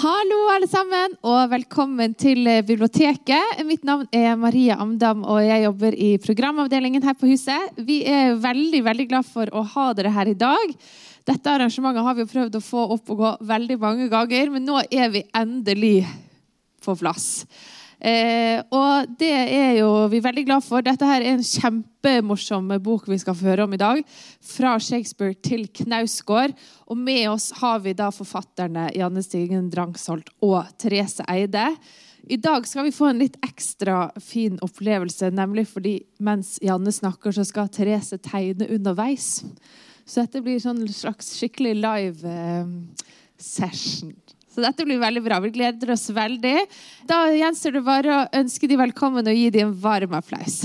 Hallo, alle sammen, og velkommen til eh, biblioteket. Mitt navn er Maria Amdam, og jeg jobber i programavdelingen her på huset. Vi er veldig veldig glad for å ha dere her i dag. Dette arrangementet har vi prøvd å få opp og gå veldig mange ganger, men nå er vi endelig på plass. Eh, og det er jo vi veldig glad for. Dette her er en kjempemorsom bok vi skal få høre om i dag. 'Fra Shakespeare til Knausgård'. Og med oss har vi da forfatterne Janne Stigen Drangsholt og Therese Eide. I dag skal vi få en litt ekstra fin opplevelse, nemlig fordi mens Janne snakker, så skal Therese tegne underveis. Så dette blir sånn slags skikkelig live eh, session. Så dette blir veldig bra. Vi gleder oss veldig. Da gjenstår det bare å ønske de velkommen og gi dem en varm applaus.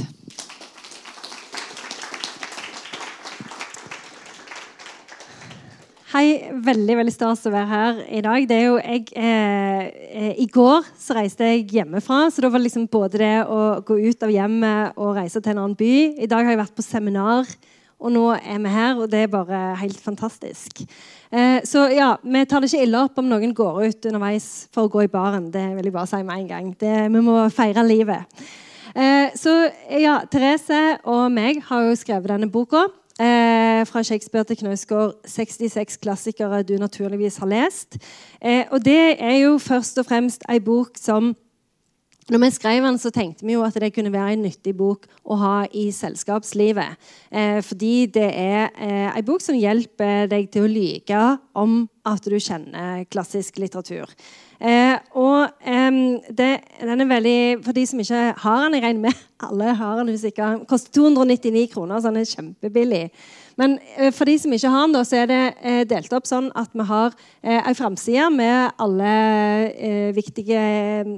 Hei, veldig veldig stas å være her i dag. Det er jo jeg, eh, I går så reiste jeg hjemmefra, så da var det liksom både det å gå ut av hjemmet og reise til en annen by. I dag har jeg vært på seminar, og nå er vi her, og det er bare helt fantastisk. Eh, så ja, vi tar det ikke ille opp om noen går ut underveis for å gå i baren. Det vil jeg bare si med en gang. Det, vi må feire livet. Eh, så ja, Therese og meg har jo skrevet denne boka. Eh, fra Shakespeare til Knausgård. 66 klassikere du naturligvis har lest. Eh, og det er jo først og fremst ei bok som når vi skrev den, så tenkte vi jo at det kunne være en nyttig bok å ha i selskapslivet. Eh, fordi det er eh, en bok som hjelper deg til å lyge om at du kjenner klassisk litteratur. Eh, og det, den er veldig For de som ikke har den, jeg regner med alle har den ikke koster 299 kroner, så den er kjempebillig. Men eh, for de som ikke har den, så er det eh, delt opp sånn at vi har eh, ei framside med alle eh, viktige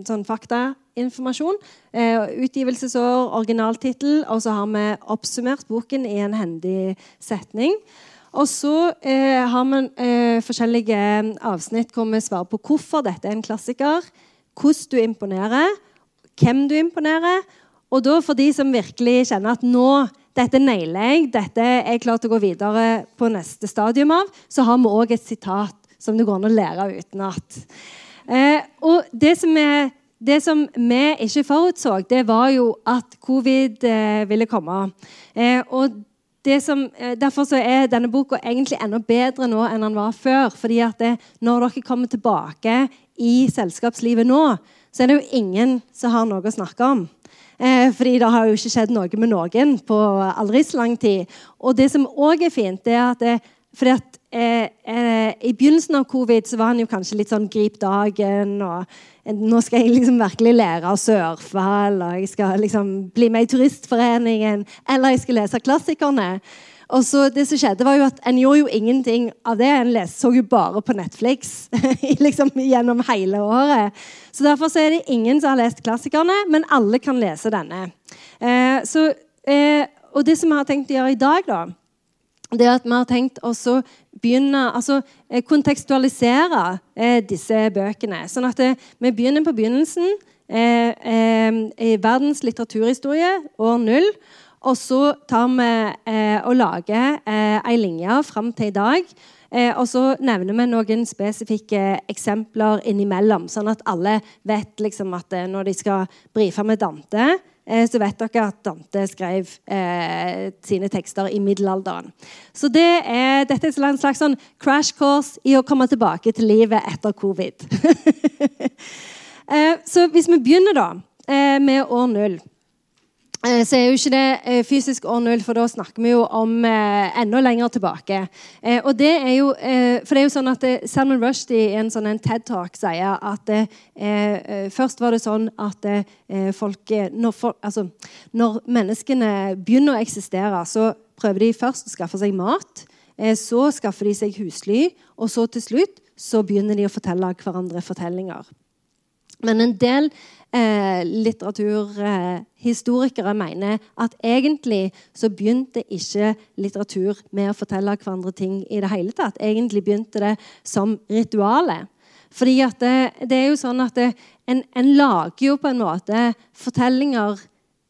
sånn faktainformasjon. Eh, utgivelsesår, originaltittel, og så har vi oppsummert boken i en hendig setning. Og så eh, har vi eh, forskjellige avsnitt hvor vi svarer på hvorfor dette er en klassiker, hvordan du imponerer, hvem du imponerer. Og da for de som virkelig kjenner at nå dette nailer jeg, dette er jeg klar til å gå videre på neste stadium av, så har vi òg et sitat som det går an å lære utenat. Eh, og det som, er, det som vi ikke forutså, det var jo at covid eh, ville komme. Eh, og som, eh, derfor er denne boka egentlig enda bedre nå enn den var før. fordi at det, Når dere kommer tilbake i selskapslivet nå, så er det jo ingen som har noe å snakke om. Eh, fordi det har jo ikke skjedd noe med noen på aldri så lang tid. Og det som òg er fint, det er at det, fordi at eh, eh, I begynnelsen av covid så var han jo kanskje litt sånn grip dagen. og nå skal jeg liksom virkelig lære å surfe, eller jeg skal liksom bli med i Turistforeningen, eller jeg skal lese klassikerne. Og så det som skjedde var jo at En gjorde jo ingenting av det. En leste, så jo bare på Netflix liksom gjennom hele året. Så Derfor så er det ingen som har lest klassikerne, men alle kan lese denne. Eh, så, eh, og det som vi har tenkt å gjøre i dag, da, det er at vi har tenkt å begynne altså eh, kontekstualisere eh, disse bøkene. Sånn at eh, vi begynner på begynnelsen. Eh, eh, I verdens litteraturhistorie, år null. Og så tar vi eh, og lager eh, ei linje fram til i dag. og så nevner vi noen spesifikke eksempler innimellom, sånn at alle vet liksom at når de skal brife med Dante Eh, så vet dere at Dante skrev eh, sine tekster i middelalderen. Så det er, dette er en slags sånn crash course i å komme tilbake til livet etter covid. eh, så hvis vi begynner da eh, med år null Eh, så er jo ikke det eh, fysisk år null, for da snakker vi jo om eh, enda lenger tilbake. Eh, og det er jo, eh, for det er jo sånn at eh, Salman Rushdie i en sånn en TED-talk sier at først var det sånn at folk når, folk altså, når, menneskene begynner å eksistere, så prøver de først å skaffe seg mat. så skaffer de seg husly, og så til slutt så begynner de å fortelle hverandre fortellinger. Men en del eh, litteraturhistorikere eh, mener at egentlig så begynte ikke litteratur med å fortelle hverandre ting i det hele tatt. Egentlig begynte det som ritualet. Fordi at det, det er jo sånn at det, en, en, lager jo på en måte fortellinger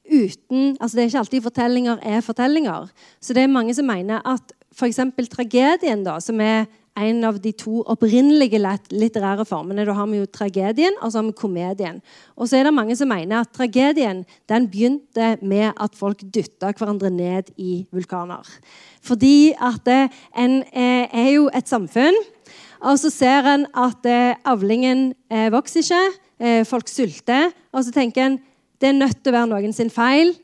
uten altså Det er ikke alltid fortellinger er fortellinger. Så det er mange som mener at f.eks. tragedien, da, som er en av de to opprinnelige litterære formene. Da har vi jo tragedien og så har vi komedien. Og så er det mange som mener at tragedien den begynte med at folk dytta hverandre ned i vulkaner. Fordi at en eh, er jo et samfunn, og så ser en at eh, avlingen eh, vokser ikke, folk sulter, og så tenker en det er nødt til å være noen sin feil.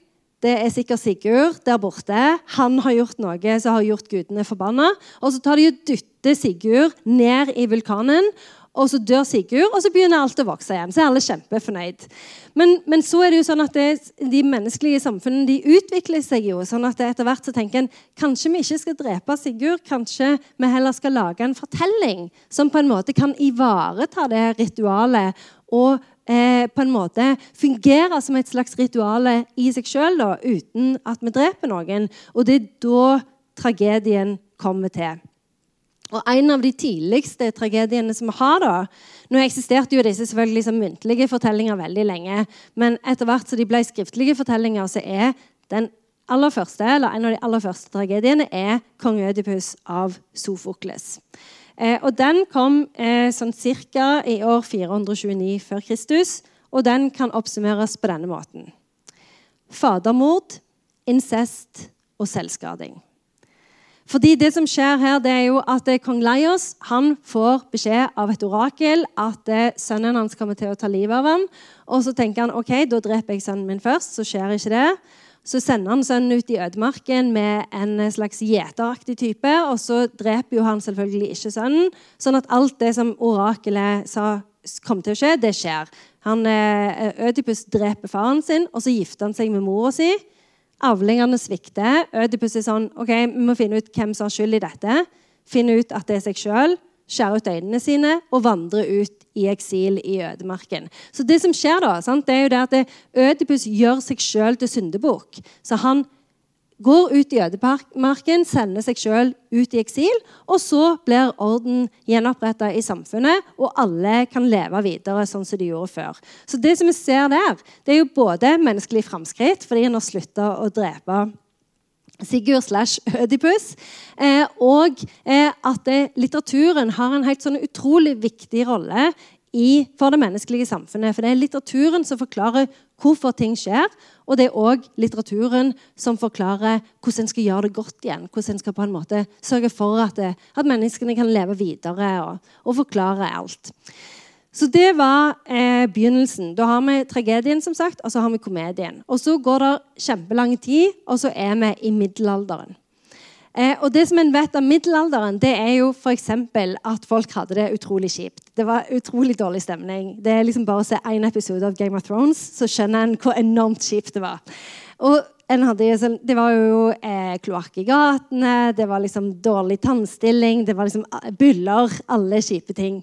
Det er sikkert Sigurd der borte. Han har gjort noe som har gjort gudene forbanna. Og så tar de og dytter Sigurd ned i vulkanen. Og så dør Sigurd, og så begynner alt å vokse igjen. Så er alle kjempefornøyd. Men, men så er det jo sånn at det, de menneskelige samfunnene de utvikler seg jo. sånn at etter hvert så tenker en kanskje vi ikke skal drepe Sigurd. Kanskje vi heller skal lage en fortelling som på en måte kan ivareta det ritualet. og eh, på en måte fungerer som et slags ritual i seg sjøl uten at vi dreper noen. Og det er da tragedien kommer til. Og En av de tidligste tragediene som vi har da, Nå eksisterte jo disse selvfølgelig som muntlige fortellinger veldig lenge, men etter hvert som de ble skriftlige fortellinger, så er den aller første, eller en av de aller første tragediene er kong Ødipus av Sofokles. Eh, og Den kom eh, sånn ca. i år 429 før Kristus, og den kan oppsummeres på denne måten. Fadermord, incest og selvskading. Fordi det som skjer her, det er jo at eh, kong Laios han får beskjed av et orakel at sønnen hans kommer til å ta livet av ham. Og så tenker han ok, da dreper jeg sønnen min først, så skjer ikke det. Så sender han sønnen ut i ødemarken med en slags gjeteraktig type. Og så dreper jo han selvfølgelig ikke sønnen. Sånn at alt det som orakelet sa kom til å skje, det skjer. Han, eh, Ødipus dreper faren sin, og så gifter han seg med mora si. Avlingene svikter. Ødipus er sånn OK, vi må finne ut hvem som har skyld i dette. Finne ut at det er seg sjøl skjære ut øynene sine og vandre ut i eksil i ødemarken. Så det som skjer da, sant, det er jo det at Ødipus gjør seg sjøl til syndebukk. Så han går ut i ødemarken, sender seg sjøl ut i eksil, og så blir orden gjenoppretta i samfunnet, og alle kan leve videre sånn som de gjorde før. Så det som vi ser der, det er jo både menneskelig framskritt, fordi en har slutta å drepe Sigurd slash Ødipus. Eh, og eh, at eh, litteraturen har en helt sånn utrolig viktig rolle i, for det menneskelige samfunnet. For det er litteraturen som forklarer hvorfor ting skjer. Og det er òg litteraturen som forklarer hvordan en skal gjøre det godt igjen. Hvordan en skal på en måte sørge for at, det, at menneskene kan leve videre og, og forklare alt. Så det var eh, begynnelsen. Da har vi tragedien, som sagt, og så har vi komedien. Og Så går det kjempelang tid, og så er vi i middelalderen. Eh, og Det som en vet om middelalderen, det er jo f.eks. at folk hadde det utrolig kjipt. Det var utrolig dårlig stemning. Det er liksom Bare å se én episode av Game of Thrones, så skjønner en hvor enormt kjipt det var. Og hadde, sånn, det var jo eh, kloakk i gatene, det var liksom dårlig tannstilling, det var liksom eh, byller, alle kjipe ting.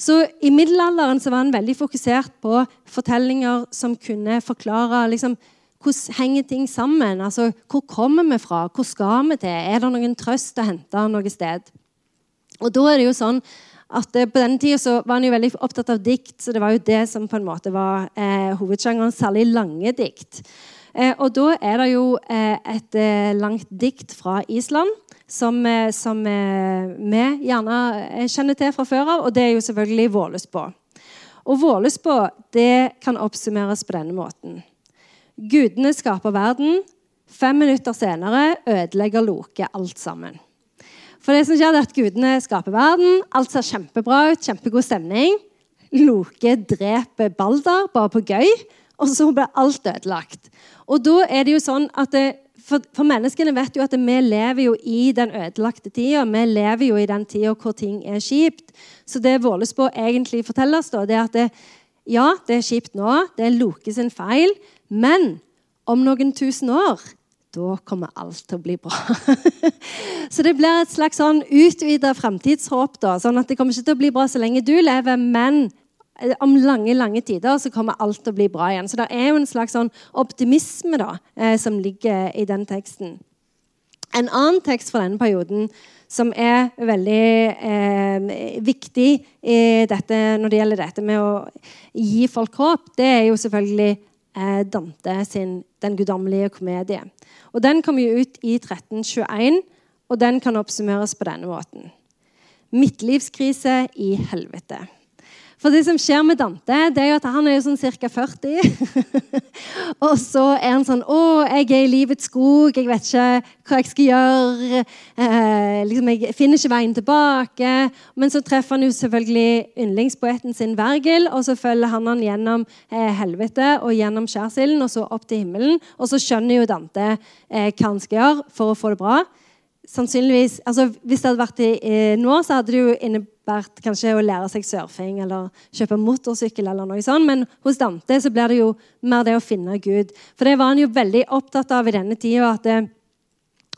Så I middelalderen så var han veldig fokusert på fortellinger som kunne forklare liksom, hvordan henger ting sammen. Altså, Hvor kommer vi fra? Hvor skal vi til? Er det noen trøst å hente noe sted? Og da er det jo sånn at eh, På den tida var han jo veldig opptatt av dikt, så det var jo det som på en måte var eh, hovedsjangeren, særlig lange dikt. Eh, og da er det jo eh, et eh, langt dikt fra Island som, eh, som eh, vi gjerne eh, kjenner til fra før av, og det er jo selvfølgelig Vålesbå. Og Vålesbå det kan oppsummeres på denne måten. Gudene skaper verden. Fem minutter senere ødelegger Loke alt sammen. For det som skjer er at Gudene skaper verden. Alt ser kjempebra ut, kjempegod stemning. Loke dreper Balder bare på gøy, og så blir alt ødelagt. Og da er det jo sånn at det, for, for, menneskene vet jo at vi lever jo i den ødelagte tida. Vi lever jo i den tida hvor ting er kjipt. Så det Vålesbå egentlig forteller oss, da, det er at det, ja, det er kjipt nå. Det er Loke sin feil. Men om noen tusen år da kommer alt til å bli bra. så det blir et slags sånn utvida framtidshåp. Sånn at det kommer ikke til å bli bra så lenge du lever, men om lange lange tider så kommer alt til å bli bra igjen. Så det er jo en slags sånn optimisme da, eh, som ligger i den teksten. En annen tekst fra denne perioden som er veldig eh, viktig dette, når det gjelder dette med å gi folk håp, det er jo selvfølgelig eh, Dante sin 'Den guddommelige komedie'. Og Den kom jo ut i 1321, og den kan oppsummeres på denne måten. midtlivskrise i helvete. For det som skjer med Dante, det er jo at han er jo sånn ca. 40. og så er han sånn Å, jeg er i livets skog. Jeg vet ikke hva jeg skal gjøre. Eh, liksom, jeg finner ikke veien tilbake. Men så treffer han jo selvfølgelig yndlingspoeten sin Vergil, og så følger han han gjennom eh, helvete og gjennom skjærsilden og så opp til himmelen. Og så skjønner jo Dante eh, hva han skal gjøre for å få det bra sannsynligvis, altså Hvis det hadde vært i, i nå, så hadde det jo innebært kanskje å lære seg surfing eller kjøpe motorsykkel. eller noe sånt, Men hos Dante så blir det jo mer det å finne Gud. For det var han jo veldig opptatt av i denne tida. At, det,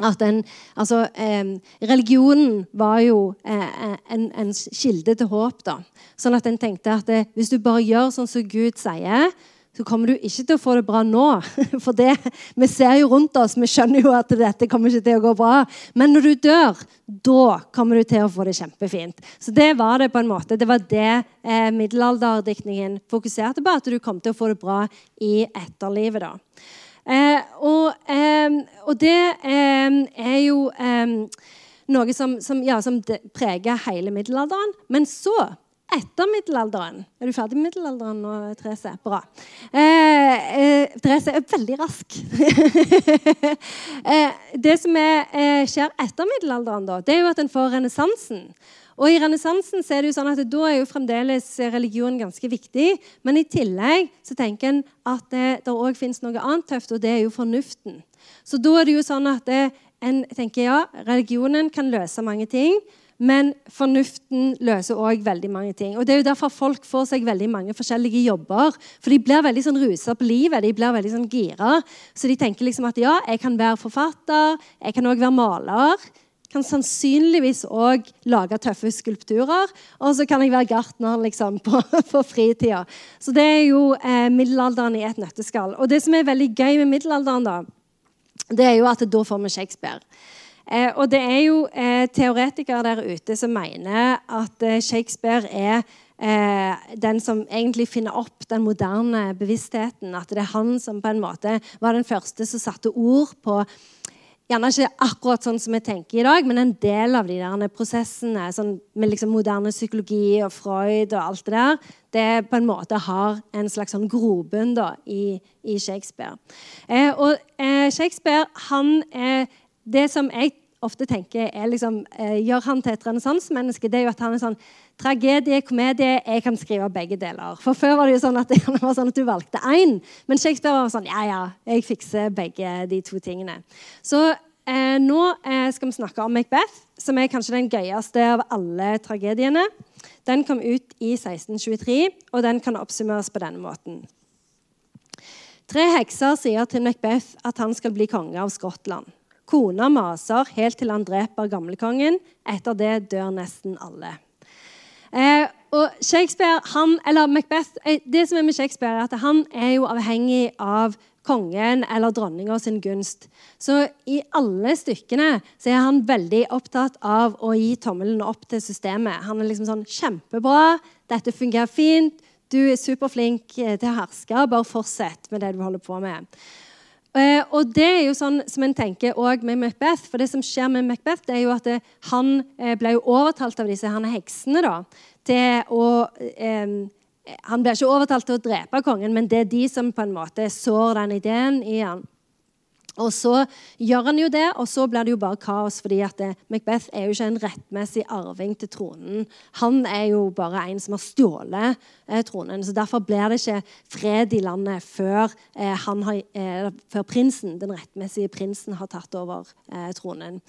at en, altså, eh, religionen var jo eh, en, en, kilde til håp. da. Sånn at en tenkte at det, hvis du bare gjør sånn som Gud sier så kommer du ikke til å få det bra nå. For det, vi ser jo rundt oss, vi skjønner jo at dette kommer ikke til å gå bra. Men når du dør, da kommer du til å få det kjempefint. Så det var det på en måte. Det var det eh, middelalderdiktningen fokuserte på. At du kom til å få det bra i etterlivet. da. Eh, og, eh, og, det eh, er jo eh, noe som, som, ja, som preger hele middelalderen. Men så etter middelalderen. Er du ferdig med middelalderen nå, Therese? Bra. Eh, eh, Therese er veldig rask. eh, det som er, eh, skjer etter middelalderen, da, det er jo at en får renessansen. Og I renessansen er det jo sånn at da er jo fremdeles religion ganske viktig. Men i tillegg så tenker en at det òg fins noe annet tøft, og det er jo fornuften. Så da er det jo sånn at det, en tenker ja, religionen kan løse mange ting. Men fornuften løser òg veldig mange ting. Og Det er jo derfor folk får seg veldig mange forskjellige jobber. For de blir veldig sånn rusa på livet. De blir veldig sånn gira. Så de tenker liksom at ja, jeg kan være forfatter, jeg kan òg være maler. Kan sannsynligvis òg lage tøffe skulpturer. Og så kan jeg være gartner liksom, på, på fritida. Så det er jo eh, middelalderen i et nøtteskall. Og det som er veldig gøy med middelalderen, da, det er jo at da får vi Shakespeare. Eh, og det er jo eh, teoretikere der ute som mener at eh, Shakespeare er eh, den som egentlig finner opp den moderne bevisstheten. At det er han som på en måte var den første som satte ord på Gjerne ikke akkurat sånn som vi tenker i dag, men en del av de der prosessene sånn med liksom moderne psykologi og Freud og alt det der, det på en måte har en slags sånn grobunn i, i Shakespeare. Eh, og eh, Shakespeare han er det som jeg ofte tenker er liksom, eh, gjør han til et renessansemenneske, det er jo at han er sånn tragedie, komedie Jeg kan skrive begge deler. For Før var det jo sånn at, det var sånn at du valgte én. Men Shakespeare var sånn Ja, ja, jeg fikser begge de to tingene. Så eh, nå eh, skal vi snakke om Macbeth, som er kanskje den gøyeste av alle tragediene. Den kom ut i 1623, og den kan oppsummeres på denne måten. Tre hekser sier til Macbeth at han skal bli konge av Skottland. Kona maser helt til han dreper gamlekongen. Etter det dør nesten alle. Eh, og Shakespeare, han, eller Macbeth, eh, Det som er med Shakespeare, er at han er jo avhengig av kongen eller dronninga sin gunst. Så i alle stykkene så er han veldig opptatt av å gi tommelen opp til systemet. Han er liksom sånn Kjempebra, dette fungerer fint, du er superflink eh, til å herske, bare fortsett med det du holder på med. Eh, og det er jo sånn som en tenker også med Macbeth. For det som skjer med Macbeth, det er jo at det, han eh, ble jo overtalt av disse herne heksene da, til å eh, Han ble ikke overtalt til å drepe kongen, men det er de som på en måte sår den ideen i han. Og så gjør han jo det, og så blir det jo bare kaos. fordi at det, Macbeth er jo ikke en rettmessig arving til tronen. Han er jo bare en som har stjålet eh, tronen. så Derfor blir det ikke fred i landet før, eh, har, eh, før prinsen, den rettmessige prinsen har tatt over eh, tronen.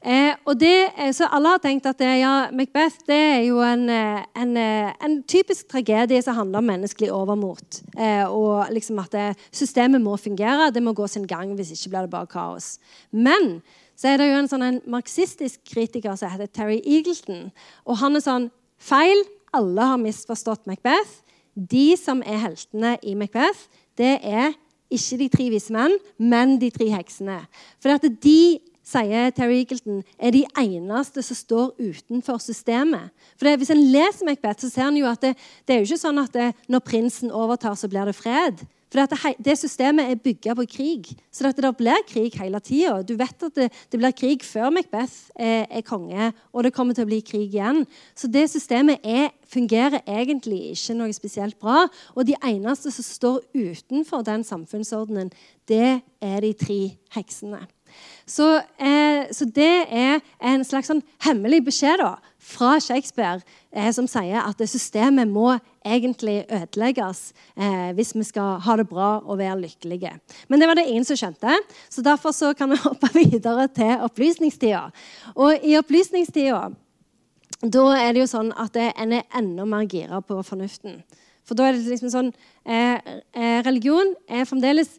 Eh, og det, eh, så Alle har tenkt at det, ja, Macbeth det er jo en, eh, en, eh, en, typisk tragedie som handler om menneskelig overmot. Eh, og liksom at det, systemet må fungere, det må gå sin gang, hvis ikke blir det bare kaos. Men så er det jo en sånn en marxistisk kritiker som heter Terry Eagleton. Og han er sånn Feil. Alle har misforstått Macbeth. De som er heltene i Macbeth, det er ikke de tre vise menn, men de tre heksene. For at de sier Terry Eagleton, er de eneste som står utenfor systemet. For det, Hvis en leser Macbeth, så ser en jo at det, det er jo ikke sånn at det, når prinsen overtar, så blir det fred. For det, det systemet er bygga på krig. Så det, det blir krig hele tida. Du vet at det, det, blir krig før Macbeth er, er, konge, og det kommer til å bli krig igjen. Så det systemet er, fungerer egentlig ikke noe spesielt bra. Og de eneste som står utenfor den samfunnsordenen, det er de tre heksene. Så, eh, så, det er en slags sånn hemmelig beskjed da, fra Shakespeare eh, som sier at systemet må egentlig ødelegges eh, hvis vi skal ha det bra og være lykkelige. Men det var det ingen som skjønte, så derfor så kan vi hoppe videre til opplysningstida. Og i opplysningstida da er det jo sånn at en er enda mer gira på fornuften. For da er det liksom sånn eh, eh Religion er fremdeles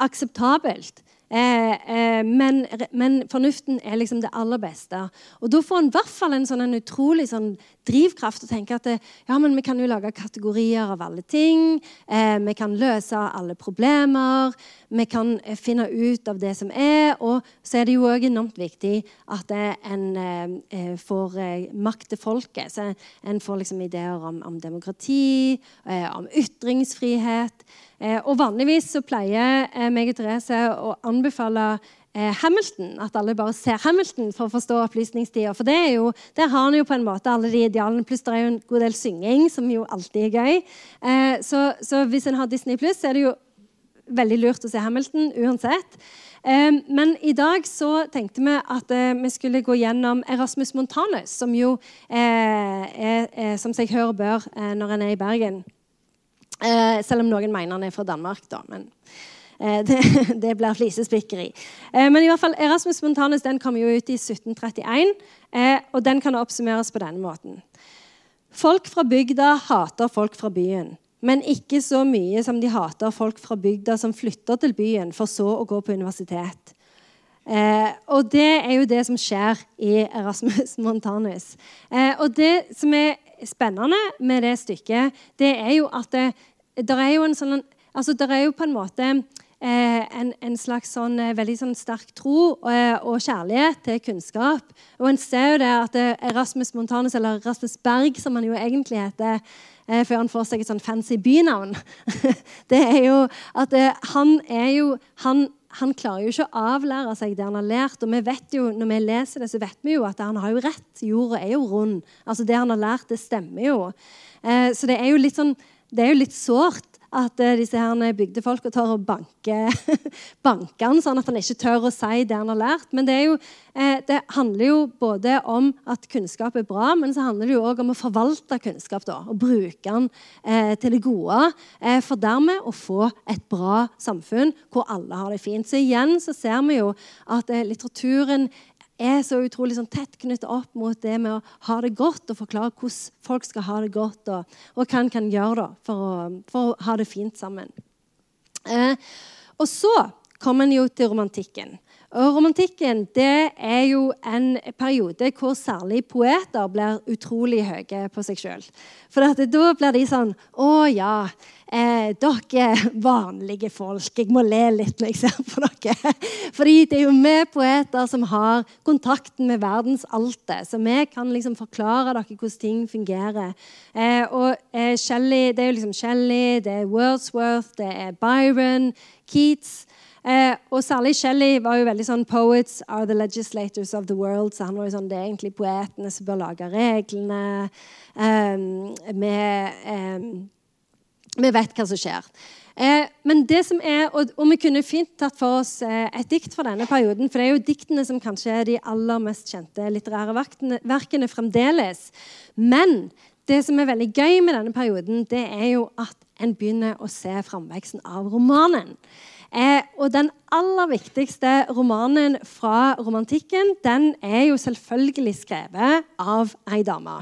akseptabelt. Eh, eh, men, men, fornuften er liksom det aller beste. Og da får en i hvert fall en sånn en utrolig sånn drivkraft å tenke at ja, men vi kan jo lage kategorier av alle ting. Eh, vi kan løse alle problemer. Vi kan eh, finne ut av det som er. Og så er det jo òg enormt viktig at en eh, får makt til folket. Så en får liksom ideer om, om demokrati, om ytringsfrihet. Eh, og Vanligvis så pleier eh, meg og Therese å anbefale eh, Hamilton, at alle bare ser Hamilton for å forstå opplysningstida. For det er jo, der har han jo på en måte alle de idealene, pluss det er jo en god del synging, som jo alltid er gøy. Så, så hvis en har Disney pluss, er det jo veldig lurt å se Hamilton uansett. Men i dag så tenkte vi at vi skulle gå gjennom Erasmus Montanus, som jo er, er, er som seg hør og bør når en er i Bergen. Eh, selv om noen mener han er fra Danmark, da. Men eh, det, det, blir flisespikkeri. Eh, men i hvert fall, Erasmus Montanus den kom jo ut i 1731, eh, og den kan oppsummeres på denne måten. Folk fra bygda hater folk fra byen, men ikke så mye som de hater folk fra bygda som flytter til byen for så å gå på universitet. Eh, og det er jo det som skjer i Erasmus Montanus. Eh, og det som er spennende med det stykket, det er jo at det, der er jo en sånn altså det er jo på en måte eh, en, en, slags sånn, eh, veldig sånn sterk tro og, eh, og, kjærlighet til kunnskap. Og en ser jo det at Erasmus Montanus, eller Rasmus Berg, som han jo egentlig heter eh, før han får seg et sånn fancy bynavn, det er jo at eh, han er jo han han klarer jo ikke å avlære seg det han har lært. Og vi vet jo, når vi leser det, så vet vi jo at han har jo rett. Jorda er jo rund. Altså Det han har lært, det stemmer jo. Eh, så det er jo litt sånn, det er jo litt sårt at uh, disse her bygdefolka tør å banke, banke han, sånn at han ikke tør å si det han har lært. Men det, jo, eh, det handler jo både om at kunnskap er bra, men så handler det jo òg om å forvalte kunnskap. da, Og bruke den eh, til det gode. Eh, for dermed å få et bra samfunn hvor alle har det fint. Så igjen så ser vi jo at eh, litteraturen er så utrolig sånn tett knyttet opp mot det med å ha det godt og forklare hvordan folk skal ha det godt, og, og hva en kan gjøre da, for, å, for, å, ha det fint sammen. Eh, og så kommer en jo til romantikken. Og Romantikken det er jo en periode hvor særlig poeter blir utrolig høye på seg sjøl. For da blir de sånn Å ja, eh, dere vanlige folk. Jeg må le litt når jeg ser på dere. Fordi det er jo vi poeter som har kontakten med verdens alte. Så vi kan liksom forklare dere hvordan ting fungerer. Eh, og eh, Shelley, Det er jo liksom Shelley, det er Wordsworth, det er Byron, Keats. Eh, og særlig Shelley var jo veldig sånn Poets are the legislators of the world. Så han var jo sånn, det er egentlig poetene som bør lage reglene. Med, um, vi vet hva som skjer. Eh, men det som er, og, og, vi kunne fint tatt for oss eh, et dikt fra denne perioden. For det er jo diktene som kanskje er de aller mest kjente litterære verkene, verkene fremdeles. Men det som er veldig gøy med denne perioden, det er jo at en begynner å se framveksten av romanen. Eh, og den aller viktigste romanen fra romantikken den er jo selvfølgelig skrevet av ei dame.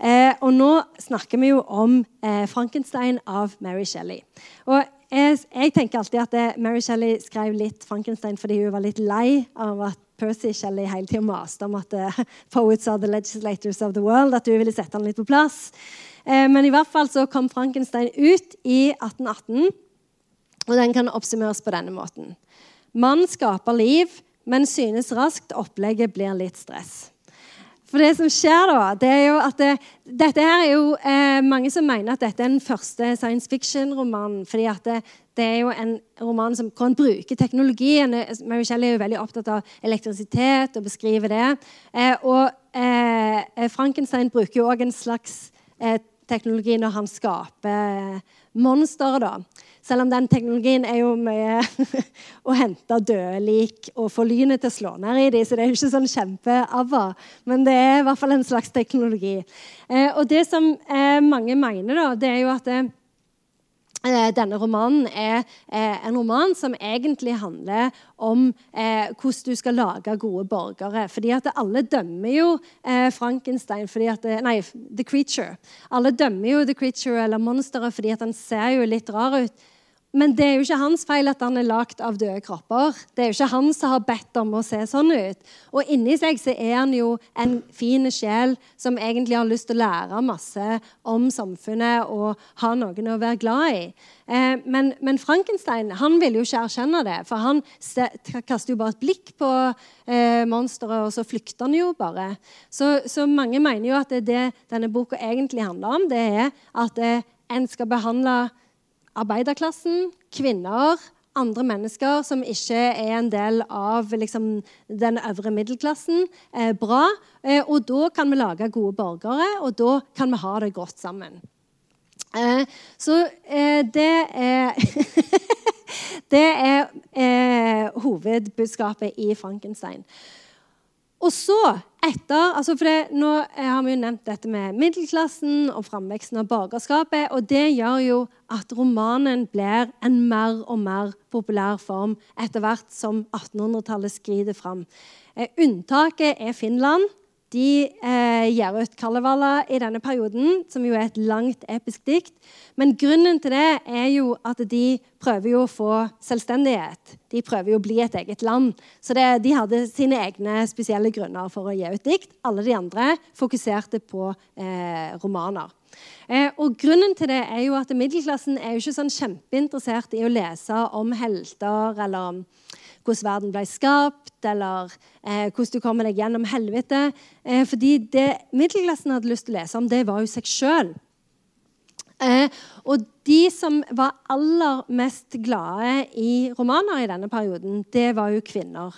Eh, og nå snakker vi jo om eh, 'Frankenstein' av Mary Shelley. Og jeg, jeg tenker alltid at det, eh, Mary Shelley skrev litt 'Frankenstein' fordi hun var litt lei av at Percy Shelley hele tida maste om at uh, 'poets are the legislators of the world', at hun ville sette han litt på plass. Eh, men i hvert fall så kom 'Frankenstein' ut i 1818. Og den kan oppsummeres på denne måten. Mann skaper liv, men synes raskt opplegget blir litt stress. For det som skjer da, det er jo at det, dette her er jo eh, Mange som mener at dette er den første science fiction-romanen. fordi at det, det, er jo en roman som kan bruke teknologien. Mary Shelley er jo veldig opptatt av elektrisitet og beskriver det. Eh, og eh, Frankenstein bruker jo òg en slags eh, teknologi når han skaper monstre. da. Selv om den teknologien er jo mye å hente døde lik og få lynet til å slå ned i dem. Så det er jo ikke sånn kjempeava. Men det er i hvert fall en slags teknologi. Eh, og det som eh, mange mener, da, det er jo at det, eh, denne romanen er eh, en roman som egentlig handler om eh, hvordan du skal lage gode borgere. Fordi at alle dømmer jo eh, Frankenstein fordi at, Nei, The Creature. Alle dømmer jo The Creature eller monsteret fordi at han ser jo litt rar ut. Men det er jo ikke hans feil at han er lagd av døde kropper. Det er jo ikke han som har bedt om å se sånn ut. Og inni seg så er han jo en fin sjel som egentlig har lyst til å lære masse om samfunnet og ha noen å være glad i. Eh, men, men, Frankenstein han ville jo ikke erkjenne det, for han kaster jo bare et blikk på eh, monsteret, og så flykter han jo bare. Så, så, mange mener jo at det, det denne boka egentlig handler om, det er at eh, en skal behandle arbeiderklassen, kvinner, andre mennesker som ikke er en del av liksom, den øvre middelklassen, eh, bra. Eh, og da kan vi lage gode borgere, og da kan vi ha det godt sammen. Eh, så eh, det er Det er eh, hovedbudskapet i Frankenstein. Og så, etter altså for det, Nå har vi jo nevnt dette med middelklassen og framveksten av borgerskapet. Og det gjør jo at romanen blir en mer og mer populær form etter hvert som 1800-tallet skrider fram. Eh, unntaket er Finland. De eh, gir ut Kalevala i denne perioden, som jo er et langt episk dikt. Men grunnen til det er jo at de prøver jo å få selvstendighet. De prøver jo å bli et eget land. Så det, de hadde sine egne spesielle grunner for å gi ut dikt. Alle de andre fokuserte på eh, romaner. Eh, og grunnen til det er jo at Middelklassen er jo ikke sånn kjempeinteressert i å lese om helter eller hvordan verden ble skapt, eller eh, hvordan du kommer deg gjennom helvete. Eh, fordi det middelklassen hadde lyst til å lese om, det var jo seg sjøl. Eh, og de som var aller mest glade i romaner i denne perioden, det var jo kvinner.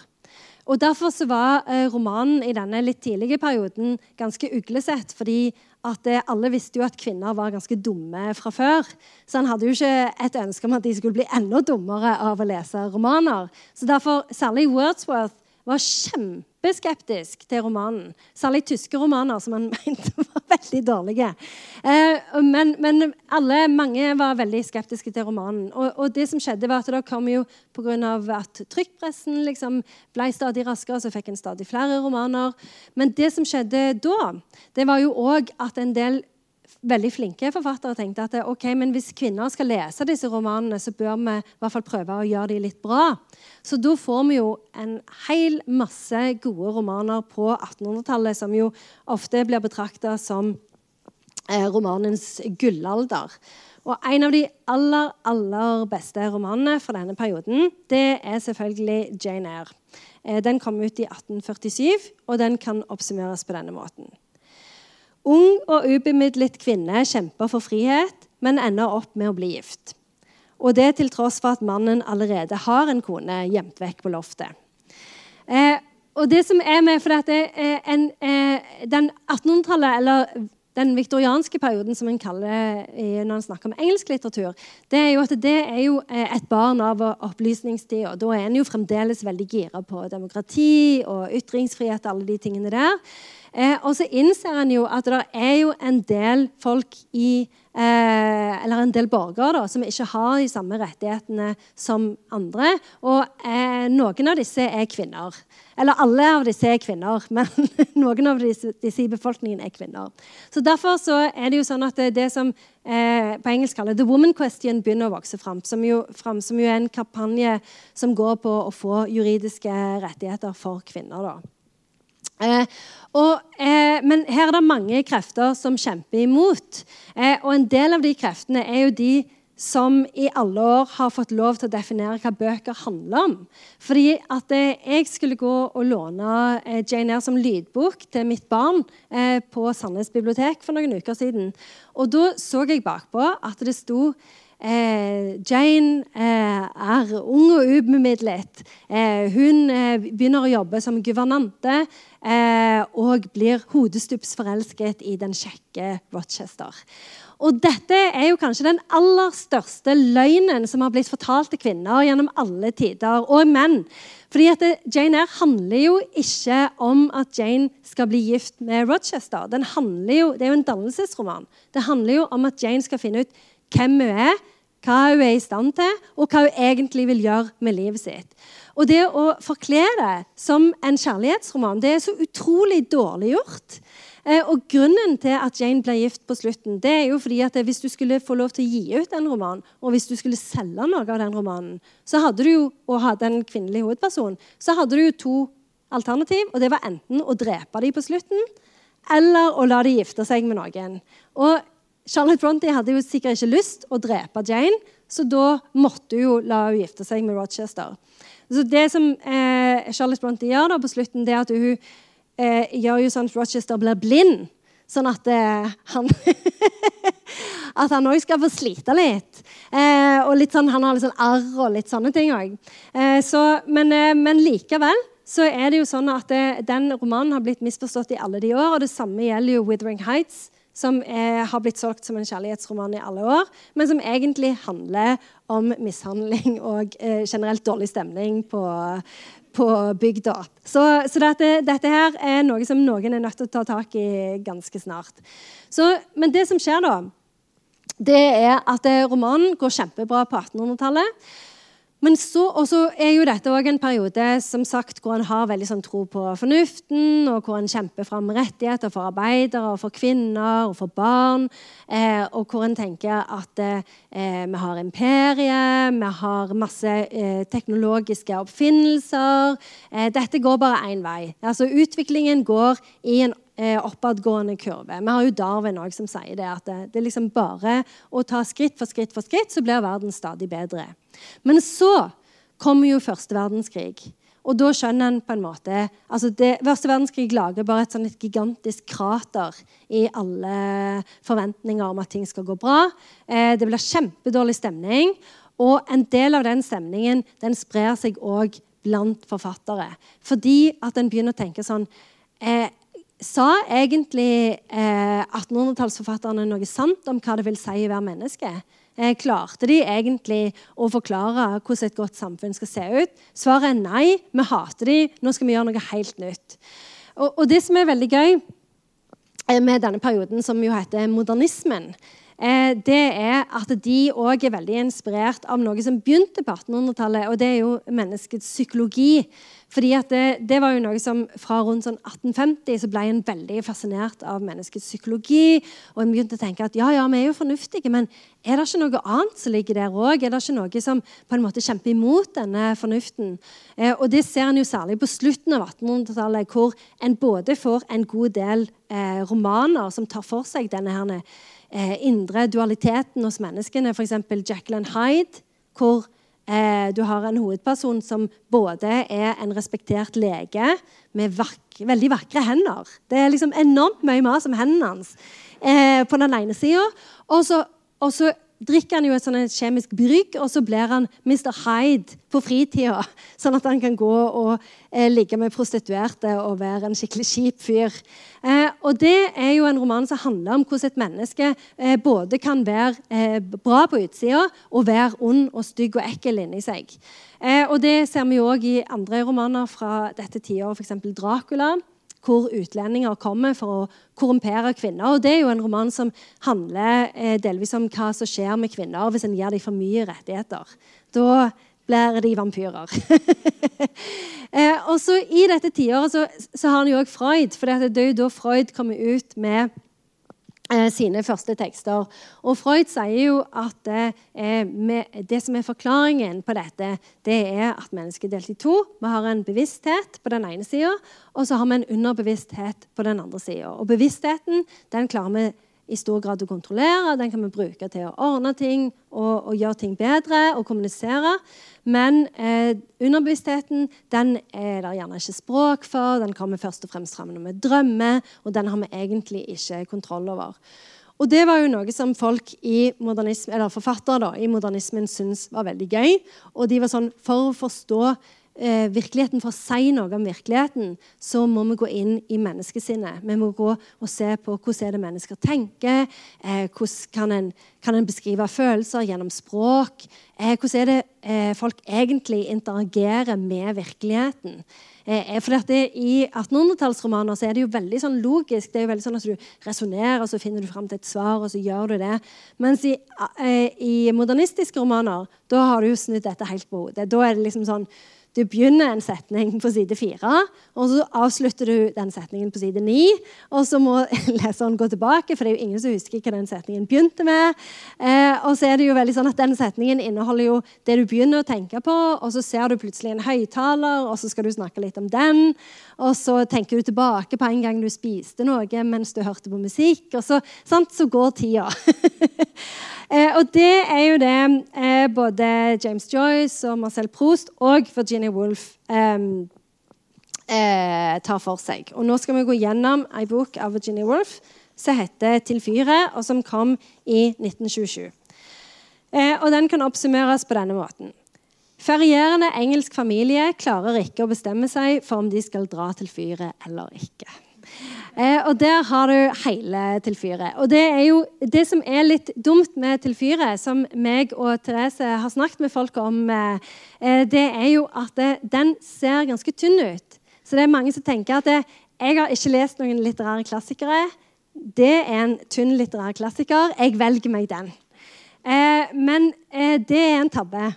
Og Derfor så var eh, romanen i denne litt tidlige perioden ganske uglesett. fordi at eh, alle visste jo at kvinner var ganske dumme fra før. Så han hadde jo ikke et ønske om at de skulle bli enda dummere av å lese romaner. Så derfor, Særlig Wordsworth var kjempeskeptisk til romanen. Særlig tyske romaner, som han mente var veldig dårlige. Eh, men, men, alle, mange var veldig skeptiske til romanen. Og, og det som skjedde var at det kom jo Pga. at trykkpressen liksom ble stadig raskere, så fikk en stadig flere romaner. Men det som skjedde da, det var jo òg at en del veldig flinke forfattere tenkte at ok, men hvis kvinner skal lese disse romanene, så bør vi i hvert fall prøve å gjøre dem litt bra. Så da får vi jo en hel masse gode romaner på 1800-tallet, som jo ofte blir betrakta som eh, romanens gullalder. Og En av de aller aller beste romanene fra denne perioden det er selvfølgelig Jane Eyre. Eh, den kom ut i 1847, og den kan oppsummeres på denne måten. Ung og ubemidlet kvinne kjemper for frihet, men ender opp med å bli gift. Og det til tross for at mannen allerede har en kone gjemt vekk på loftet. Eh, og det som er med, for dette, en, eh, Den 1800-tallet, eller den viktorianske perioden, som en kaller når en snakker om engelsk litteratur, det er jo at det er jo eh, et barn av opplysningstid. og Da er en jo fremdeles veldig gira på demokrati og ytringsfrihet og alle de tingene der. Eh, og så innser en jo at det er jo en del folk i Eller en del borgere da, som ikke har de samme rettighetene som andre. Og eh, noen av disse er kvinner. Eller alle av disse er kvinner, men noen av disse, disse, i befolkningen er kvinner. Så Derfor så er det jo sånn at det, det som eh, på engelsk kaller The Woman Question, begynner å vokse fram som, jo, fram. som jo er en kampanje som går på å få juridiske rettigheter for kvinner. da. Eh, og, eh, men her er det mange krefter som kjemper imot. Eh, og en del av de kreftene er jo de som i alle år har fått lov til å definere hva bøker handler om. Fordi at eh, jeg skulle gå og låne eh, Jane Eyre som lydbok til mitt barn eh, på Sandnes bibliotek for noen uker siden. Og da så jeg bakpå at det sto Eh, Jane eh, er ung og ubemidlet. Eh, hun begynner å jobbe som guvernante og blir hodestups forelsket i den kjekke Rochester. Og dette er jo kanskje den aller største løgnen som har blitt fortalt til kvinner gjennom alle tider, og menn. Fordi at Jane Eyre handler jo ikke om at Jane skal bli gift med Rochester. Jo, det er jo en dannelsesroman. Det handler jo om at Jane skal finne ut hvem hun er, hva hun er i stand til, og hva hun egentlig vil gjøre med livet sitt. Og det å forkle det som en kjærlighetsroman det er så utrolig dårlig gjort. Eh, og Grunnen til at Jane ble gift på slutten, det er jo fordi at hvis du skulle få lov til å gi ut en roman, og hvis du skulle selge noe av den romanen, så hadde du jo, og hadde en kvinnelig hovedperson, så hadde du jo to alternativ. og Det var enten å drepe dem på slutten, eller å la dem gifte seg med noen. Og Charlotte Bronte hadde jo sikkert ikke lyst å drepe Jane, så da måtte hun jo la henne gifte seg med Rochester. Så Det som eh, Charlotte Bronte gjør da på slutten, det er at hun eh, gjør jo sånn at Rochester blir blind. Sånn at eh, han At òg skal få slite litt. Eh, og litt sånn, Han har litt sånn arr og litt sånne ting òg. Eh, men, eh, men, likevel så er det jo sånn at den romanen har blitt misforstått i alle de år. Og det samme gjelder jo 'Withering Heights' som er, har blitt solgt som en kjærlighetsroman i alle år, men som egentlig handler om mishandling og eh, generelt dårlig stemning på, på bygda. Så, så dette, dette, her er noe som noen er nødt til å ta tak i ganske snart. Så, men det som skjer da, det er at eh, romanen går kjempebra på 1800-tallet. Men så er jo dette også en periode som sagt, hvor en har veldig sånn tro på fornuften, og hvor en kjemper fram rettigheter for arbeidere, og for kvinner og for barn. Eh, og hvor en tenker at eh, vi har imperiet, vi har masse eh, teknologiske oppfinnelser. Eh, dette går bare én vei. Altså Utviklingen går i en oppadgående kurve. Vi har jo Darwin også, som sier det, at det er liksom bare å ta skritt for skritt for skritt, så blir verden stadig bedre. Men så kommer jo første verdenskrig. Og da skjønner en på en måte altså det, Første verdenskrig lager bare et, sånn et gigantisk krater i alle forventninger om at ting skal gå bra. Eh, det blir kjempedårlig stemning. Og en del av den stemningen den sprer seg òg blant forfattere. Fordi at en begynner å tenke sånn eh, Sa egentlig eh, 1800-tallsforfatterne noe sant om hva det vil si å være menneske? Eh, klarte de egentlig å forklare hvordan et godt samfunn skal se ut? Svaret er nei. Vi hater de. Nå skal vi gjøre noe helt nytt. Og, og det som er veldig gøy eh, med denne perioden, som jo heter modernismen, eh, det er at de òg er veldig inspirert av noe som begynte på 1800-tallet, og det er jo menneskets psykologi. Fordi det, det, var jo noe som Fra rundt sånn 1850 så ble en veldig fascinert av menneskets psykologi. Og en begynte å tenke at ja, ja, vi er jo fornuftige, men er det ikke noe annet som ligger der òg? Er det ikke noe som på en måte kjemper imot denne fornuften? Eh, og det ser en jo særlig på slutten av 1800-tallet, hvor en både får en god del eh, romaner som tar for seg denne her, eh, indre dualiteten hos menneskene, f.eks. Jacqueline Hyde, hvor du har en hovedperson som både er en respektert lege med vakre, veldig vakre hender. Det er liksom enormt mye mas om hendene hans eh, på den ene sida. Og så drikker han jo et, sånn kjemisk brygg, og så blir han Mr. Hyde på fritida. Sånn at han kan gå og eh, ligge med prostituerte og være en skikkelig kjip fyr. Eh, og Det er jo en roman som handler om hvordan et menneske eh, både kan være eh, bra på utsida og være ond og stygg og ekkel inni seg. Eh, og Det ser vi òg i andre romaner fra dette tiåret, f.eks. Dracula hvor utlendinger kommer for å korrumpere kvinner. Og Det er jo en roman som handler eh, delvis om hva som skjer med kvinner hvis en gir dem for mye rettigheter. Da blir de vampyrer. eh, og så I dette tiåret så, så, har han jo òg Freud. For det er jo da Freud kommer ut med sine første tekster. Og Freud sier jo at eh, det som er forklaringen på dette, det er at mennesket er delt i to. Vi har en bevissthet på den ene sida, og så har vi en underbevissthet på den andre sida. Og bevisstheten den klarer vi i stor grad å kontrollere. Den kan vi bruke til å ordne ting og, og gjøre ting bedre og kommunisere. Men eh, underbevisstheten den er det gjerne ikke språk for. Den kommer først og fremst fram når vi drømmer, og den har vi egentlig ikke kontroll over. Og det var jo noe som folk i eller forfattere da, i modernismen syntes var veldig gøy. Og de var sånn, For å forstå eh, virkeligheten, for å si noe om virkeligheten, så må vi gå inn i menneskesinnet. Vi må gå og se på hvordan er det mennesker tenker. Eh, hvordan kan en, kan en, beskrive følelser gjennom språk? Eh, hvordan er det eh, folk egentlig interagerer med virkeligheten? Eh, for I 1800-tallsromaner er det jo veldig sånn logisk. Det er jo veldig sånn at Du resonnerer, så finner du fram til et svar, og så gjør du det. Mens i, eh, i modernistiske romaner da har du jo snudd dette helt på hodet. Da er det liksom sånn du begynner en setning på side fire, og så avslutter du den setningen på side ni. Og så må leseren gå tilbake, for det er jo ingen som husker hva den setningen begynte med. Eh, og så er det jo veldig sånn at Den setningen inneholder jo det du begynner å tenke på, og så ser du plutselig en høyttaler, og så skal du snakke litt om den. Og så tenker du tilbake på en gang du spiste noe mens du hørte på musikk. Og så, sant, så går tida. Eh, og det er jo det eh, både James Joyce og Marcel Proust og Virginia Woolf eh, eh tar for seg. Og nå skal vi gå gjennom ei bok av Virginia Woolf som heter 'Til fyret', og som kom i 1927. Eh, og Den kan oppsummeres på denne måten. Ferierende engelsk familie klarer ikke å bestemme seg for om de skal dra til fyret eller ikke. Eh, og der har du hele Tilfyret. Og det er jo det som er litt dumt med Tilfyret, som meg og Therese har snakket med folk om, eh, eh, det er jo at det, den ser ganske tynn ut. Så det er mange som tenker at det, jeg har ikke lest noen litterære klassikere. Det er en tynn litterær klassiker. Jeg velger meg den. Eh, men eh, det er en tabbe.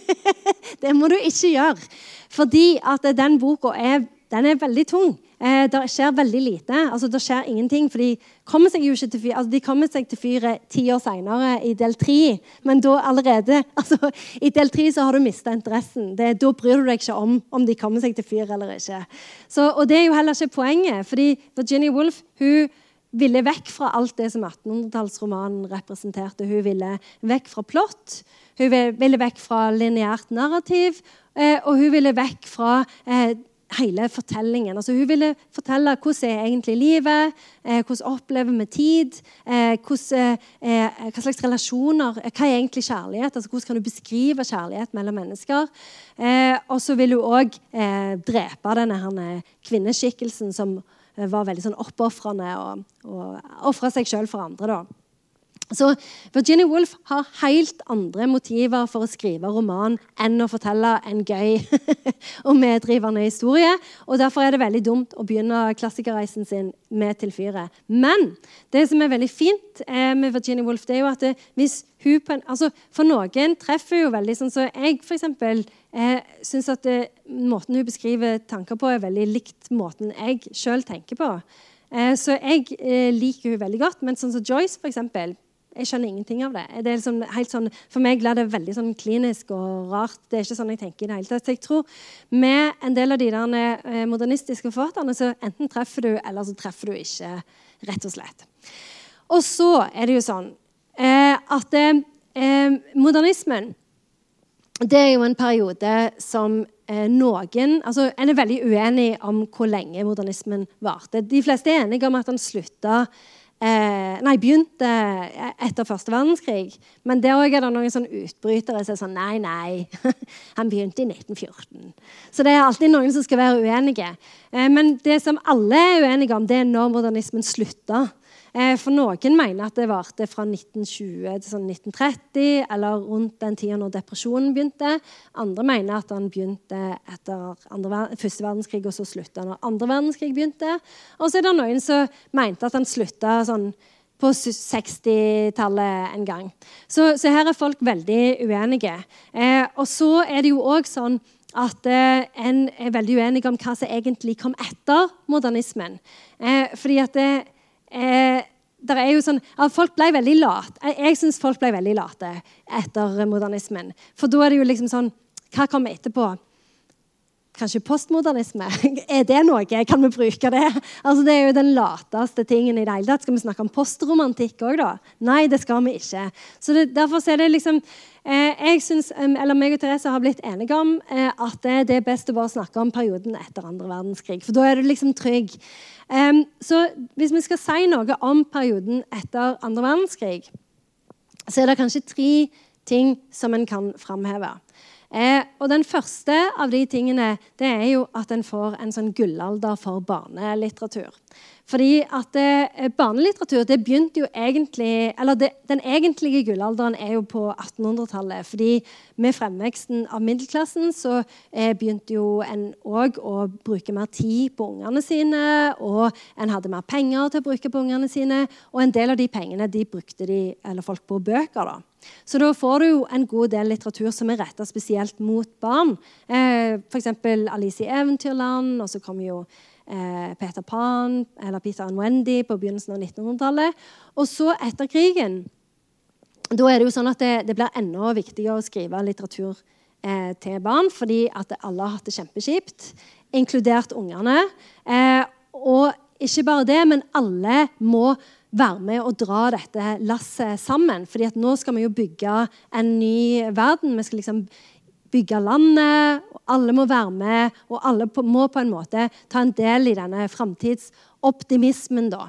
det må du ikke gjøre. Fordi at den boka er, den er veldig tung. Eh, det skjer veldig lite. altså Det skjer ingenting. for De kommer seg jo ikke til fyret altså, de kommer seg til fyret ti år seinere, i del tre. Men da allerede altså, I del tre så har du mista interessen. Det, da bryr du deg ikke om om de kommer seg til fyret eller ikke. Så, og det er jo heller ikke poenget. fordi Virginia Woolf hun ville vekk fra alt det som 1800-tallsromanen representerte. Hun ville vekk fra plott, hun ville vekk fra lineært narrativ, eh, og hun ville vekk fra eh, hele fortellingen. Altså, hun ville fortelle hvordan er egentlig livet, eh, hvordan opplever vi tid, eh, hvordan, eh, hva slags relasjoner Hva er egentlig kjærlighet? Altså, hvordan kan du beskrive kjærlighet mellom mennesker? Eh, og så vil hun òg eh, drepe denne kvinneskikkelsen som eh, var veldig sånn oppofrende og, og ofra seg sjøl for andre. da. Så Virginia Woolf har helt andre motiver for å skrive roman enn å fortelle en gøy og meddrivende historie. og Derfor er det veldig dumt å begynne klassikerreisen sin med 'Til fyret'. Men det som er veldig fint eh, med Virginia Woolf, det er jo at det, hvis hun på en, altså For noen treffer jo veldig sånn så jeg eksempel, eh, syns at det, måten hun beskriver tanker på, er veldig likt måten jeg sjøl tenker på. Eh, så jeg eh, liker hun veldig godt. Men sånn som Joyce, for eksempel, jeg skjønner ingenting av det. det liksom sånn, for meg blir det veldig sånn klinisk og rart. Det er ikke sånn jeg tenker i det hele tatt. Så jeg tror med en del av de der eh, modernistiske forfatterne så enten treffer du, eller så treffer du ikke, rett og slett. Og så er det jo sånn eh, at eh, modernismen det er jo en periode som eh, noen altså En er veldig uenig om hvor lenge modernismen varte. De fleste er enige om at den slutta Eh, nei, begynte etter første verdenskrig. Men der òg er det noen sånne utbrytere som er sånn Nei, nei. Han begynte i 1914. Så det er alltid noen som skal være uenige. Eh, men det som alle er uenige om, det er når modernismen slutta. Eh, for noen mener at det varte fra 1920 til sånn 1930, eller rundt den tida når depresjonen begynte. Andre mener at den begynte etter andre, første verdenskrig, og så slutta når andre verdenskrig begynte. Og så er det noen som mente at den slutta sånn på 60-tallet en gang. Så, så, her er folk veldig uenige. Eh, og så er det jo òg sånn at eh, en er veldig uenig om hva som egentlig kom etter modernismen. Eh, fordi at det, eh, er jo sånn, at Folk ble veldig late. Jeg, jeg syns folk ble veldig late etter modernismen. For da er det jo liksom sånn Hva kommer etterpå? Kanskje postmodernisme? Er det noe? Kan vi bruke det? Altså, det er jo den lateste tingen i det hele tatt. Skal vi snakke om postromantikk òg, da? Nei, det skal vi ikke. Så det, Derfor er det liksom eh, jeg synes, eller meg og Therese har blitt enige om eh, at det, det, er best å bare snakke om perioden etter andre verdenskrig. For da er du liksom trygg. Eh, så hvis vi skal si noe om perioden etter andre verdenskrig, så er det kanskje tre ting som en kan framheve. Eh, og Den første av de tingene det er jo at en får en sånn gullalder for barnelitteratur. Fordi at det, Barnelitteratur det begynte jo egentlig, eller det, Den egentlige gullalderen er jo på 1800-tallet. fordi Med fremveksten av middelklassen så eh, begynte jo en òg å bruke mer tid på ungene sine. Og en hadde mer penger til å bruke på ungene sine. Og en del av de pengene de brukte de, eller folk på bøker. da. Så da får du jo en god del litteratur som er retta spesielt mot barn. Eh, F.eks. Alice i Eventyrland, og så kommer jo eh, Peter Pan eller Peter and Wendy på begynnelsen av 1900-tallet. Og så, etter krigen, da er det jo sånn at det, det blir enda viktigere å skrive litteratur eh, til barn, fordi at alle har hatt det kjempekjipt, inkludert ungene. Eh, og ikke bare det, men alle må være med og dra dette lasset sammen. fordi at nå skal vi jo bygge en ny verden. Vi skal liksom bygge landet. og Alle må være med, og alle må på en måte ta en del i denne framtidsoptimismen. da.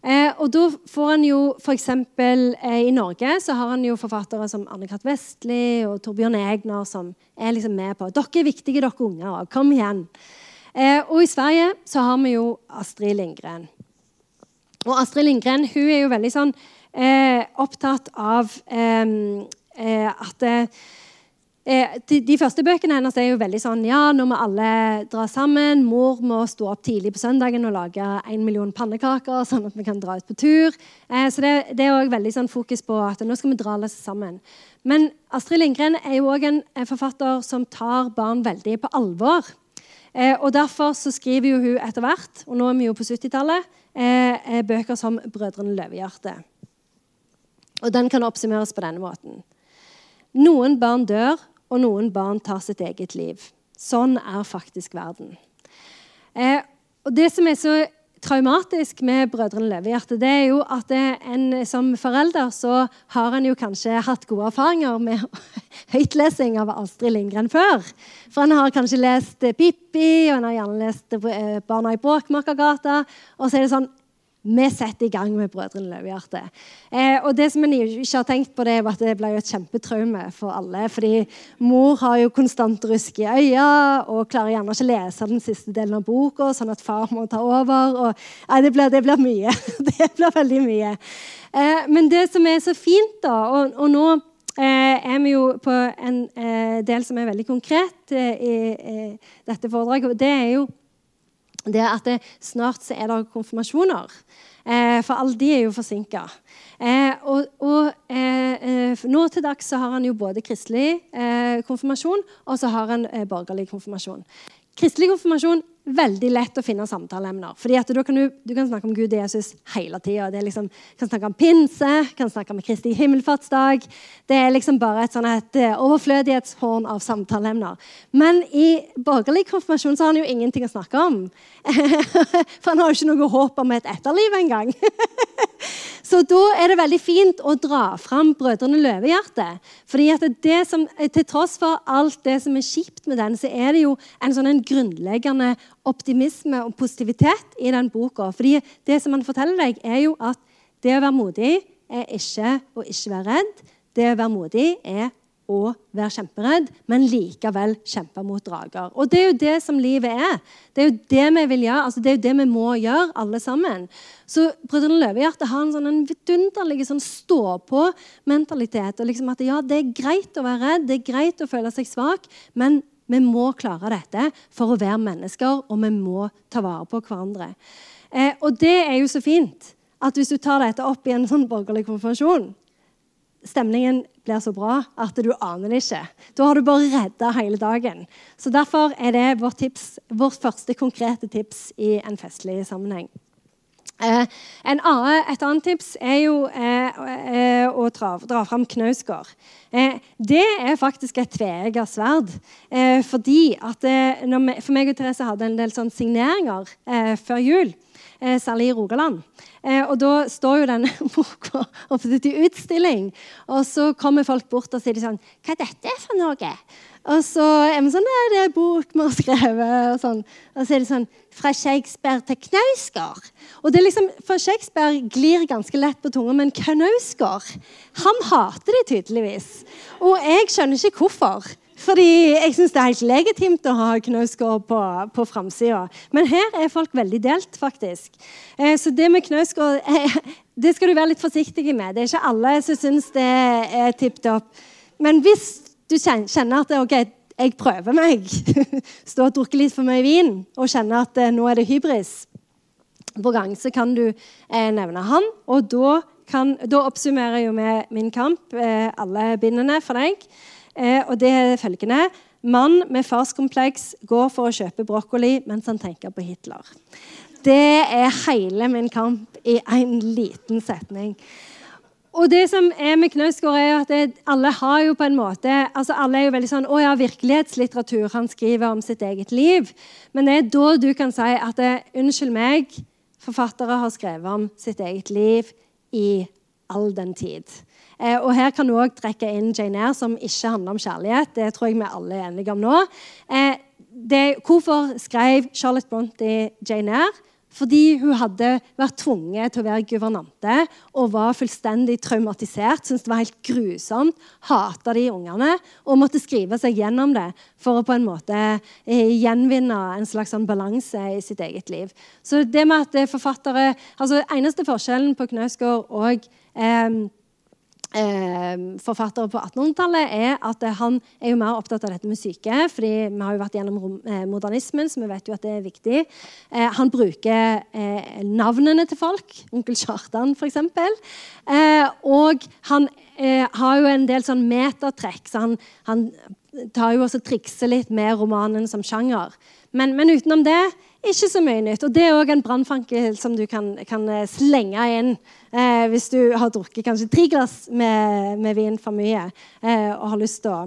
Eh, og da får han jo f.eks. Eh, i Norge så har han jo forfattere som Anne-Kat. Vestli og Torbjørn Egner som er liksom med på Dere er viktige, dere unger. Kom igjen. Eh, og i Sverige så har vi jo Astrid Lindgren. Og Astrid Lindgren hun er jo veldig sånn eh, opptatt av eh, eh at eh, de, første bøkene hennes er jo veldig sånn Ja, nå må alle dra sammen. Mor må stå opp tidlig på søndagen og lage en million pannekaker, sånn at vi kan dra ut på tur. Eh, så det, det er også veldig sånn fokus på at nå skal vi dra alle sammen. Men Astrid Lindgren er jo òg en, forfatter som tar barn veldig på alvor. Eh, og Derfor så skriver jo hun etter hvert, og nå er vi jo på 70-tallet, eh, bøker som 'Brødrene Løvehjerte'. Og Den kan oppsummeres på denne måten. Noen barn dør, og noen barn tar sitt eget liv. Sånn er faktisk verden. Eh, og Det som er så traumatisk med Brødrene Løvehjerte, det er jo at en som forelder så har en jo kanskje hatt gode erfaringer med høytlesing av Astrid Lindgren før. For en har kanskje lest Pippi, og en har gjerne lest eh, Barna i Bråkmakergata. Og så er det sånn vi setter i gang med Brødrene Løvehjerte. Eh, og det som en ikke har tenkt på, det er at det ble et kjempetraume for alle. fordi mor har jo konstant rusk i øya og klarer gjerne ikke lese den siste delen av boka, sånn at far må ta over. Og, nei, det, blir, det blir mye. det blir veldig mye. Eh, men det som er så fint, da, og, og nå eh, er vi jo på en eh, del som er veldig konkret eh, i eh, dette foredraget, og det er jo det at det, snart så er det konfirmasjoner. Eh, for alle de er jo forsinka. Eh, og, og eh, eh, nå til dags så har han jo både kristelig eh, konfirmasjon og så har han eh, borgerlig konfirmasjon. Kristelig konfirmasjon veldig lett å finne samtaleemner. Fordi at da kan du, du kan snakke om Gud og Jesus hele tida. Liksom, kan snakke om pinse, kan snakke om Kristi himmelfartsdag. Det er liksom bare et, sånn et overflødighetshorn av samtaleemner. Men i borgerlig konfirmasjon så har han jo ingenting å snakke om. For han har jo ikke noe håp om et etterliv engang. Så da er det veldig fint å dra fram Brødrene Løvehjerte. Fordi at det som, Til tross for alt det som er kjipt med den, så er det jo en sånn en grunnleggende optimisme og positivitet i den boka. Fordi det som han forteller deg, er jo at det å være modig er ikke å ikke være redd. Det å være modig er å være kjemperedd, men likevel kjempe mot drager. Og Det er jo det som livet er. Det er jo det vi vil gjøre, altså det er jo det vi må gjøre, alle sammen. Så Brødrene Løvehjerte har en sånn en vidunderlig sånn stå-på-mentalitet. og liksom at ja, Det er greit å være redd, det er greit å føle seg svak, men vi må klare dette for å være mennesker, og vi må ta vare på hverandre. Eh, og det er jo så fint at hvis du tar dette opp i en sånn borgerlig konfirmasjon Stemningen blir så bra at du aner det ikke. Da har du bare redda hele dagen. Så Derfor er det vårt, tips, vårt første konkrete tips i en festlig sammenheng. Eh, annen, et annet tips er jo eh, eh, å dra, dra fram Knausgård. Eh, det er faktisk et tveegget sverd. Eh, fordi at vi, For meg og Therese hadde en del sånn signeringer før jul, særlig i Rogaland. og Da står jo denne boka oppe til utstilling. Og så kommer folk bort og sier sånn Hva er dette for noe? Og så er vi sånn Det er bok vi har skrevet. Og, sånn. og så er det sånn Fra Shakespeare til Knausgård. Og det er liksom, For Shakespeare glir ganske lett på tunga, men Knausgård han hater det tydeligvis. Og jeg skjønner ikke hvorfor. Fordi jeg syns det er helt legitimt å ha Knausgård på, på framsida. Men her er folk veldig delt, faktisk. Eh, så det med Knausgård eh, det skal du være litt forsiktig med. Det er ikke alle som syns det er tipp topp. Men hvis du kjenner at ok, jeg prøver meg, stå og drukke litt for mye vin og kjenner at eh, nå er det hybris på gang, så kan du eh, nevne han. Og da, kan, da oppsummerer jo vi min kamp, eh, alle bindene for deg. Eh, og det er følgende Mann med farskompleks går for å kjøpe brokkoli mens han tenker på Hitler. Det er hele min kamp i en liten setning. Og det som er med Knausgård, er at det, alle har jo på en måte altså Alle er jo veldig sånn 'Å ja, virkelighetslitteratur. Han skriver om sitt eget liv.' Men det er da du kan si at det, 'Unnskyld meg, forfattere har skrevet om sitt eget liv i all den tid'. Eh, og Her kan du òg trekke inn Jane Eyre, som ikke handler om kjærlighet. Det tror jeg vi alle er enige om nå. Eh, det, hvorfor skrev Charlotte Bronte Jane Eyre? Fordi hun hadde vært tvunget til å være guvernante og var fullstendig traumatisert. Syntes det var helt grusomt. Hata de ungene og måtte skrive seg gjennom det for å på en måte eh, gjenvinne en slags sånn balanse i sitt eget liv. Så det med at forfattere, altså Eneste forskjellen på Knausgård og eh, forfattere på 1800-tallet, er at han er jo mer opptatt av dette med syke. fordi vi har jo vært gjennom eh, modernismen, så vi vet jo at det er viktig. Eh, han bruker eh, navnene til folk. Onkel Kjartan, f.eks. Eh, og han har jo en del sånn metatrekk, så han, han tar jo også trikser litt med romanen som sjanger. Men, men utenom det ikke så mye nytt. Og Det er òg en brannfankel som du kan, kan eh, slenge inn eh, hvis du har drukket kanskje tre glass med, med vin for mye eh, og har lyst til å,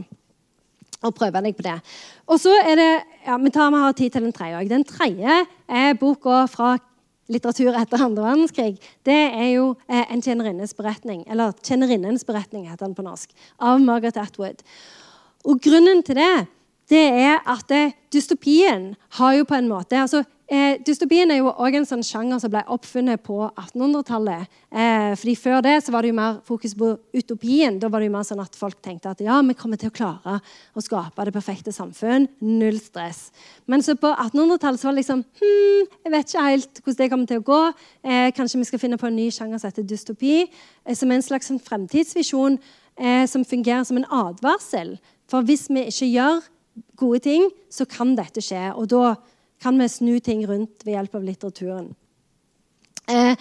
å, prøve deg på det. Og så er det, ja, Vi tar vi har tid til den tredje òg. Den tredje er boka fra litteratur etter andre verdenskrig. Det er jo eh, en tjenerinnes beretning, eller 'Tjenerinnens beretning', heter den på norsk, av Margaret Atwood. Og Grunnen til det det er at eh, dystopien har jo på en måte altså, eh, Dystopien er jo også en sånn sjanger som ble oppfunnet på 1800-tallet. Eh, fordi Før det så var det jo mer fokus på utopien. Da var det jo mer sånn at folk tenkte at ja, vi kommer til å klare å skape det perfekte samfunn. Null stress. Men så på 1800-tallet så var det liksom hm, Jeg vet ikke helt hvordan det kommer til å gå. Eh, kanskje vi skal finne på en ny sjanger som heter dystopi. Eh, som er en slags sånn fremtidsvisjon eh, som fungerer som en advarsel. For hvis vi ikke gjør gode ting, så kan dette skje. Og da kan vi snu ting rundt ved hjelp av litteraturen. Eh,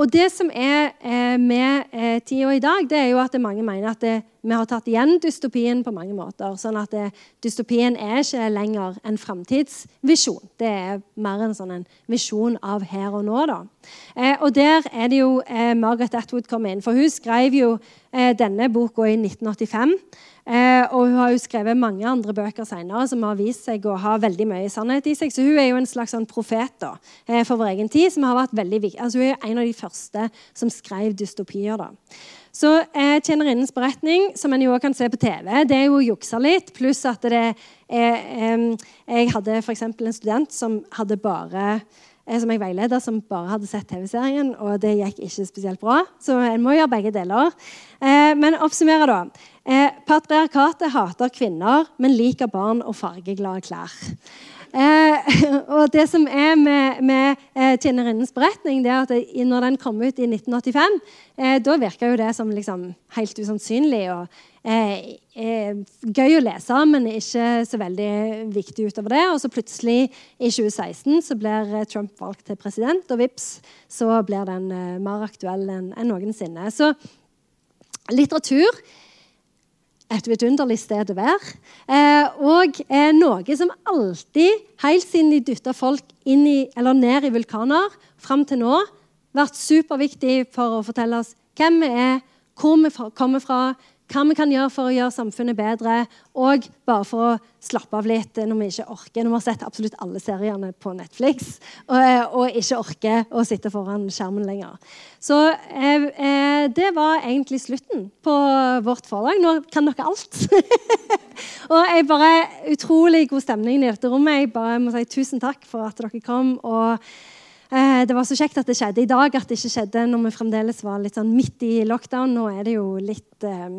og det som er eh, med eh, tida i dag, det er jo at mange mener at det, vi har tatt igjen dystopien på mange måter. sånn at det, Dystopien er ikke lenger en framtidsvisjon. Det er mer en sånn en visjon av her og nå. da. Eh, og der er det jo eh, Margaret Atwood kommer inn. For hun skrev jo eh, denne boka i 1985. Eh, og hun har jo skrevet mange andre bøker senere som har vist seg å ha veldig mye sannhet i seg. Så hun er jo en slags sånn profet da, eh, for vår egen tid. som har vært veldig viktig. Altså, hun er en av de første som skrev dystopier. da. Så eh, 'Tjenerinnens beretning', som en jo også kan se på TV, det er jo juksa litt. Pluss at det er eh, Jeg hadde f.eks. en student som hadde bare eh, som jeg veileder, som bare hadde sett TV-serien, og det gikk ikke spesielt bra. Så en må gjøre begge deler. Eh, men oppsummere, da. Eh, patriarkatet hater kvinner, men liker barn og fargeglade klær. Eh, og det som er med, med eh, tjenerinnens beretning, det er at det, når den kom ut i 1985, eh, da virka jo det som liksom helt usannsynlig. og eh, eh, Gøy å lese, men ikke så veldig viktig utover det. Og så plutselig, i 2016, så blir Trump valgt til president, og vips, så blir den mer aktuell enn en noensinne. Så litteratur et vidunderlig sted å være. Eh, og eh, noe som alltid, helt siden de dytta folk i, ned i vulkaner, fram til nå, vært superviktig for å fortelle oss hvem vi er, hvor vi kommer fra, hva vi kan gjøre for å gjøre samfunnet bedre, og bare for å slappe av litt når vi ikke orker. Når vi har sett absolutt alle seriene på Netflix og, og ikke orker å sitte foran skjermen lenger. Så eh, eh det var egentlig slutten på vårt forlag. Nå kan dere alt. og jeg bare Utrolig god stemning i dette rommet. Jeg bare må si tusen takk for at dere kom. og det var så kjekt at det skjedde i dag, at det ikke skjedde når vi fremdeles var litt sånn midt i lockdown. Nå er det jo litt, eh,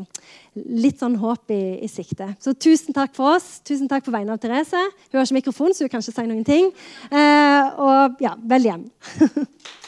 litt sånn håp i, i, sikte. Så tusen takk for oss. Tusen takk på vegne av Therese. Hun har ikke mikrofon, så hun kan ikke si noen ting. Eh, og ja, vel hjem.